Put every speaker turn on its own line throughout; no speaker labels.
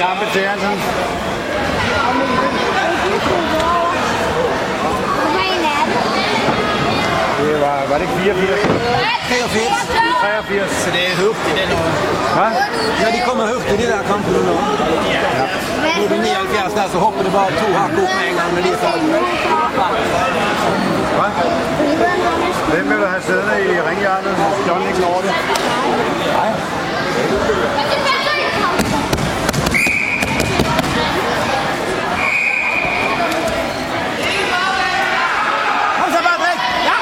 Peter Hansen. Det var, var det ikke 84?
83.
83.
Så det er højt i den år.
Hvad?
Ja, de kommer højt i de der kampene nu. Nu er det 79 der, så hopper det bare to hakk opp med en gang når de er færdige.
Hvad? Hvem vil du have siddende i ringhjernet? John ikke når det.
Kom så, Patrick! Ja!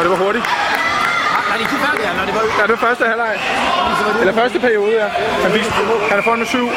Og det var hurtigt.
Nej, de er ikke færdige, når det var
Ja, det var første halvleg. Eller første periode, ja. Han, fik, han er foran med syv.
Han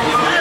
out.